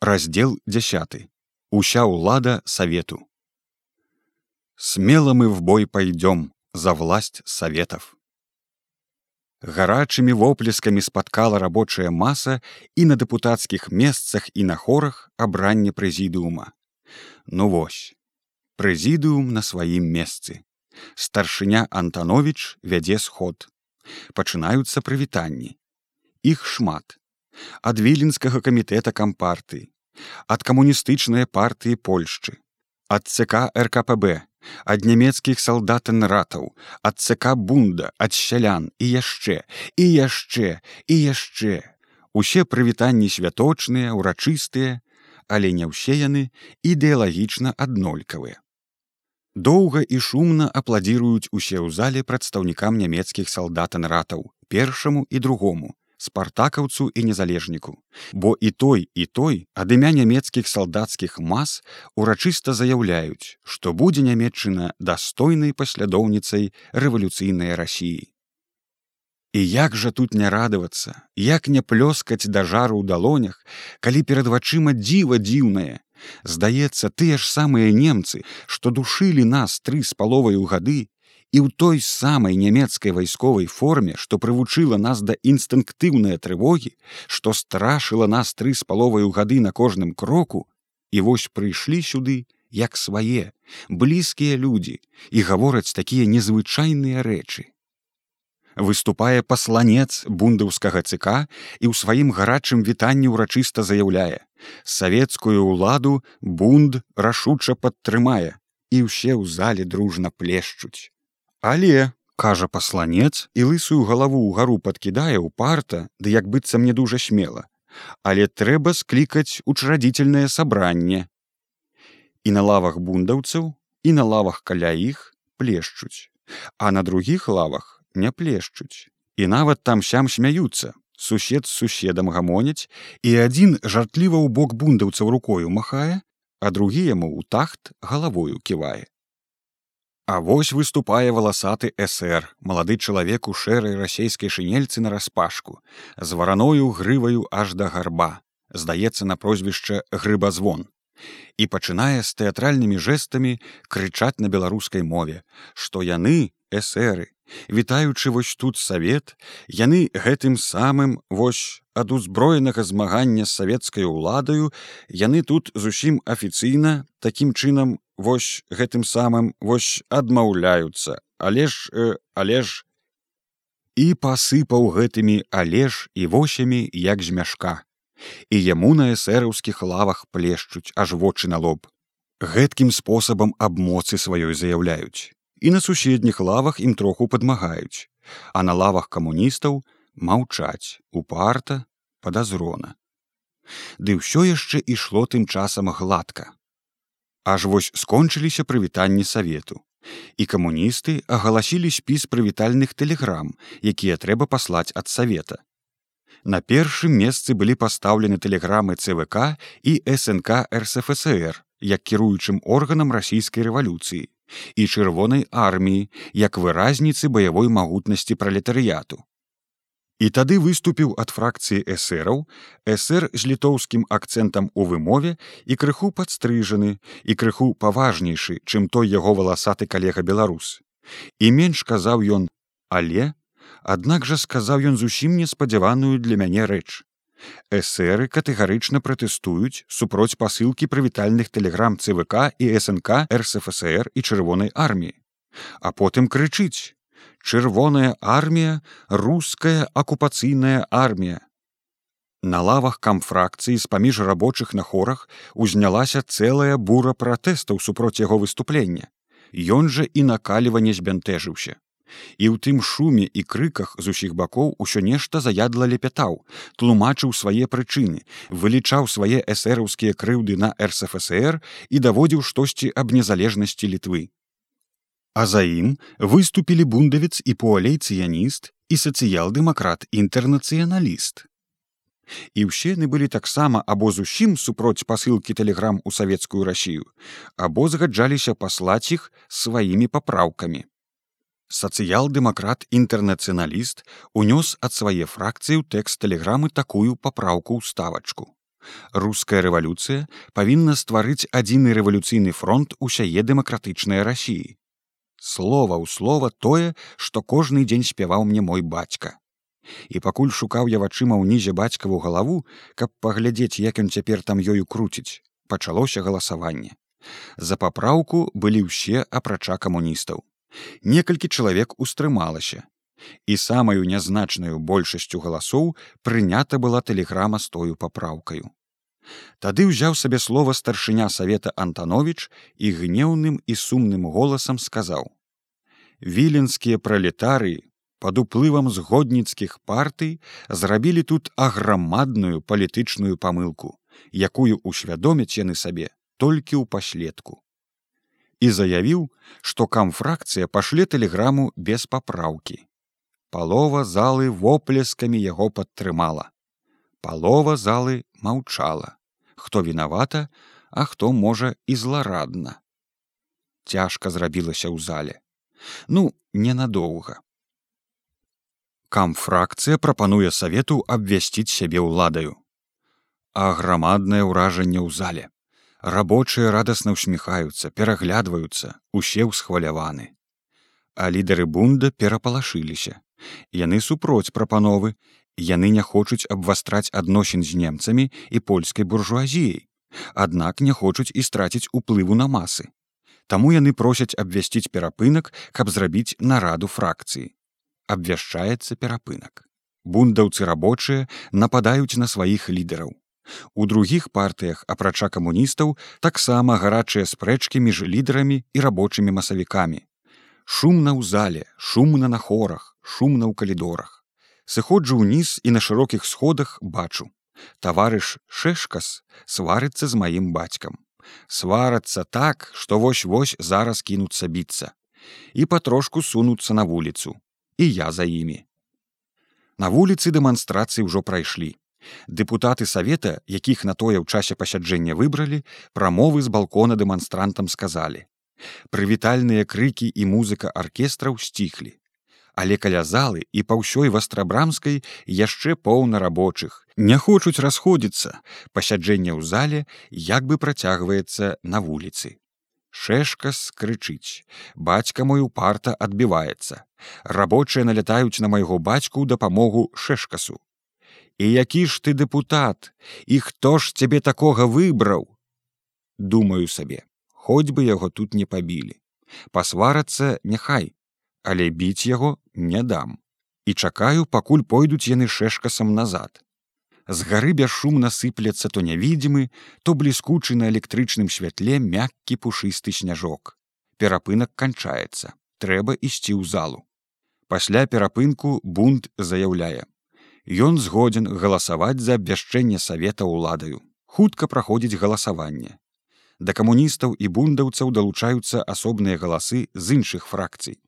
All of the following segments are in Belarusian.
раздел 10 уся ўлада совету. Смело мы в бой пойдем за власть советов. Гарачымі воплескамі спаткала рабочая маса і на дэпутацкіх месцах і на хорах абранне прэзідыума ну вось прэзідыум на сваім месцы. Старшыня антанович вядзе сход. Пачынаюцца прывітанні. Іх шмат ад віленскага камітэта кампарты ад камуністычнай партыі польшчы ад цк ркпб ад нямецкіх салдатан ратаў ад цк бунда ад сялян і яшчэ і яшчэ і яшчэ. Усе прывітанні святочныя урачыстыя але не ўсе яны ідэалагічна аднолькавыя. Доўга і шумна апладзіруюць усе ў зале прадстаўнікам нямецкіх салдатан ратаў першаму і другому спартакаўцу і незалежніку бо і той і той ад імя нямецкіх салдацкіх мас урачыста заяўляюць што будзе нямметчына дастойнай паслядоўніцай рэвалюцыйнай рассіі і як жа тут не радавацца як не плёскаць да жару ў далонях калі перад вачыма дзіва дзіўнае здаецца тыя ж самыя немцы што душылі нас тры з паловаю гады і ў той самай нямецкай вайсковай форме, што прывучыла нас да інстынктыўнай трывогі, што страшыла нас тры з паловаю гады на кожным кроку, і вось прыйшлі сюды, як свае, блізкія людзі і гавораць такія незвычайныя рэчы. Выступае пасланец бундаўскага ЦК і ў сваім гарачым вітанні ўрачыста заяўляе: савецкую ўладу бунд рашуча падтрымае, і ўсе ў зале дружна плешчуць але кажа пасланец і лысую галаву ўгару падкідае ў парта ды як быццам не дужа смела. Але трэба склікаць учрадзіцельнае сабранне. І на лавах бундаўцаў і на лавах каля іх плешчуць а на другіх лавах не плешчуць. І нават там сям смяюцца сусед з суседам гамоняць і адзін жартліва ў бок бундаўцаў рукою махае а другі яму ў тахт галавою ківае А вось выступае валасаты ср малады чалавек у шэрай расійскай шынельцы нараспашку з вараною грываю аж да гарба. Здаецца на прозвішча грыбазвон і пачынае з тэатральнымі жэстамі крычаць на беларускай мове што яны эсеры вітаючы вось тут савет яны гэтым самым вось ад узброенага змагання з савецкай уладаю яны тут зусім афіцыйна такім чынам вось гэтым самым вось адмаўляюцца. Але ж э, але ж і пасыпаў гэтымі алеж і восямі як з мяшка і яму на эсэраўскіх лавах плешчуць аж вочы на лоб. Гэткім спосабам аб моцы сваёй заяўляюць. І на суседніх лавах ім троху падмагаюць. А на лавах камуністаў маўчаць упарта падазрона. Ды ўсё яшчэ ішло тым часам гладка. Аж вось скончыліся прывітанні савету. І камуністы агаласілі спіс прывітальных тэлеграм, якія трэба паслаць ад савета. На першым месцы былі пастаўлены тэлеграмы ЦВК і СНК РСФСР як кіруючым органам расійскай рэвалюцыі і чырвонай арміі як выразніцы баявой магутнасці пралетарыяту. І тады выступіў ад фракцыі эсэраў эсэр з літоўскім акцэнтам у вымове і крыху падстрыжаны і крыху паважнейшы, чым той яго валасаты калега беларус. І менш казаў ён, але, аднак жа сказаў ён зусім неспадзяваную для мяне рэч. Эсеры катэгарычна пратэстуюць супроць пасылкі прывітальных тэлеграм ЦВК і СНК РСФСР і чырвонай арміі. А потым крычыць, чырвоная армія руская акупацыйная армія на лавах камфракцыі з паміж рабочых на хорах узнялася цэлая бура пратэстаў супроць яго выступлення Ён жа і накаліванне збянтэжыўся і ў тым шуме і крыках з усіх бакоў усё нешта заядла лепятаў тлумачыў свае прычыны вылічаў свае эсэраўскія крыўды на рсфср і даводзіў штосьці аб незалежнасці літвы А за ім выступілі бундавец і пуалейцыяніст і сацыял-дэмакрат інтэрнацыяналіст. І ўсе яны былі таксама або зусім супроць пасылкі тэлеграм у савецкую рассію, або згаджаліся паслаць іх сваімі папраўкамі. Сацыял-дэмакрат інтэрнацыяналіст унёс ад свае фракцыі ў тэкст тэлеграмы такую папраўку ўставачку. руская рэвалюцыя павінна стварыць адзіны рэвалюцыйны фронт усяе дэмакратычнай рассіі слова ў слова тое што кожны дзень спяваў мне мой бацька. І пакуль шукаў я вачыма ўнізе бацькаву галаву каб паглядзець як ён цяпер там ёю круціць пачалося галасаванне. За папраўку былі ўсе апрача камуністаў некалькі чалавек устрымалася і самаю нязначнаю большасцю галасоў прынята была тэлеграма з тою папраўкаю. Тады ўзяў сабе слова старшыня савета Антанович і гнеўным і сумным голасам сказаў: « Віленскія пралетарыі пад уплывам згодніцкіх партый зрабілі тут аграмадную палітычную памылку, якую ўсвядомяць яны сабе толькі ў паследку. І заявіў, што камфракцыя пашле тэлеграму без папраўкі палова залы воплескамі яго падтрымала палова залы маўчала хто вінавата а хто можа і зларадна цяжка зрабілася ў зале. Ну ненадоўга камфракцыя прапануе савету абвясціць сябе ўладаю а грамаднае ўражанне ў зале рабочыя радасна ўсміхаюцца пераглядваюцца усе ўсхваляваны. А лідары бунда перапалашыліся. Яны супроць прапановы. Яны не хочуць абвастраць адносін з немцамі і польскай буржуазіяй. Аднак не хочуць і страціць уплыву на масы. Таму яны просяць абвясціць перапынак каб зрабіць нараду фракцыі. Абвяшчаецца перапынак. Бундаўцы рабочыя нападаюць на сваіх лідараў у другіх партыях апрача камуністаў таксама гарачыя спрэчкі між лідарамі і рабочымі масавікамі. Шумна ў зале шумна на хорах шумна ў калідорах. Сыходжу ўніз і на шырокіх сходах бачу. Таварыш шэшкас сварыцца з маім бацькам. Сварацца так што вось вось зараз кінуцца біцца. І патрошку сунуцца на вуліцу. І я за імі. На вуліцы дэманстрацыі ўжо прайшлі Дэпутаты савета, якіх на тое ў часе пасяджэння выбралі, прамовы з балкона дэманстрантам сказалі: Прывітальныя крыкі і музыка аркестраў сціхлі. Але каля залы і па ўсёй вастрабрамскай яшчэ поўна рабочых. Не хочуць расходзіцца. Пасяджэнне ў зале як бы працягваецца на вуліцы. Шэшка скрычыць. Бацька мой упарта адбіваецца. Рабочыя налятаюць на майго бацьку ў дапамогу шэшкасу. І які ж ты дэпутат, і хто ж цябе такога выбраў? Думаю сабе, хоць бы яго тут не пабілі. Пасварацца няхай але біць яго не дам. І чакаю пакуль пойдуць яны шэшкасам назад. З гары бясшумна сыпляцца то нявідзімы то бліскучы на электрычным святле мяккі пушысты сняжок. Перапынак канчаецца трэба ісці ў залу. Пасля перапынку бунт заяўляе Ён згодзін галасаваць за абвяшчэнне савета ўладаю хутка праходзіць галасаванне да камуністаў і бундаўцаў далучаюцца асобныя галасы з іншых фракцый.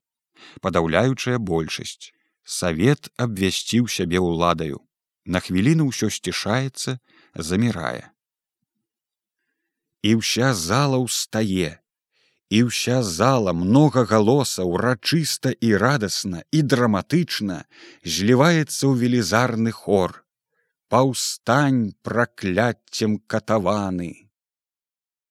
Падаўляючая большасць. Савет абвясціў сябе ўладаю. На хвіліну ўсё сцішаецца, замірае. І ўся зала ўстае. І ўся зала многа галоса урачыста і радасна і драматычна зліваецца ў велізарны хор. Паўстань пракляццем катаваны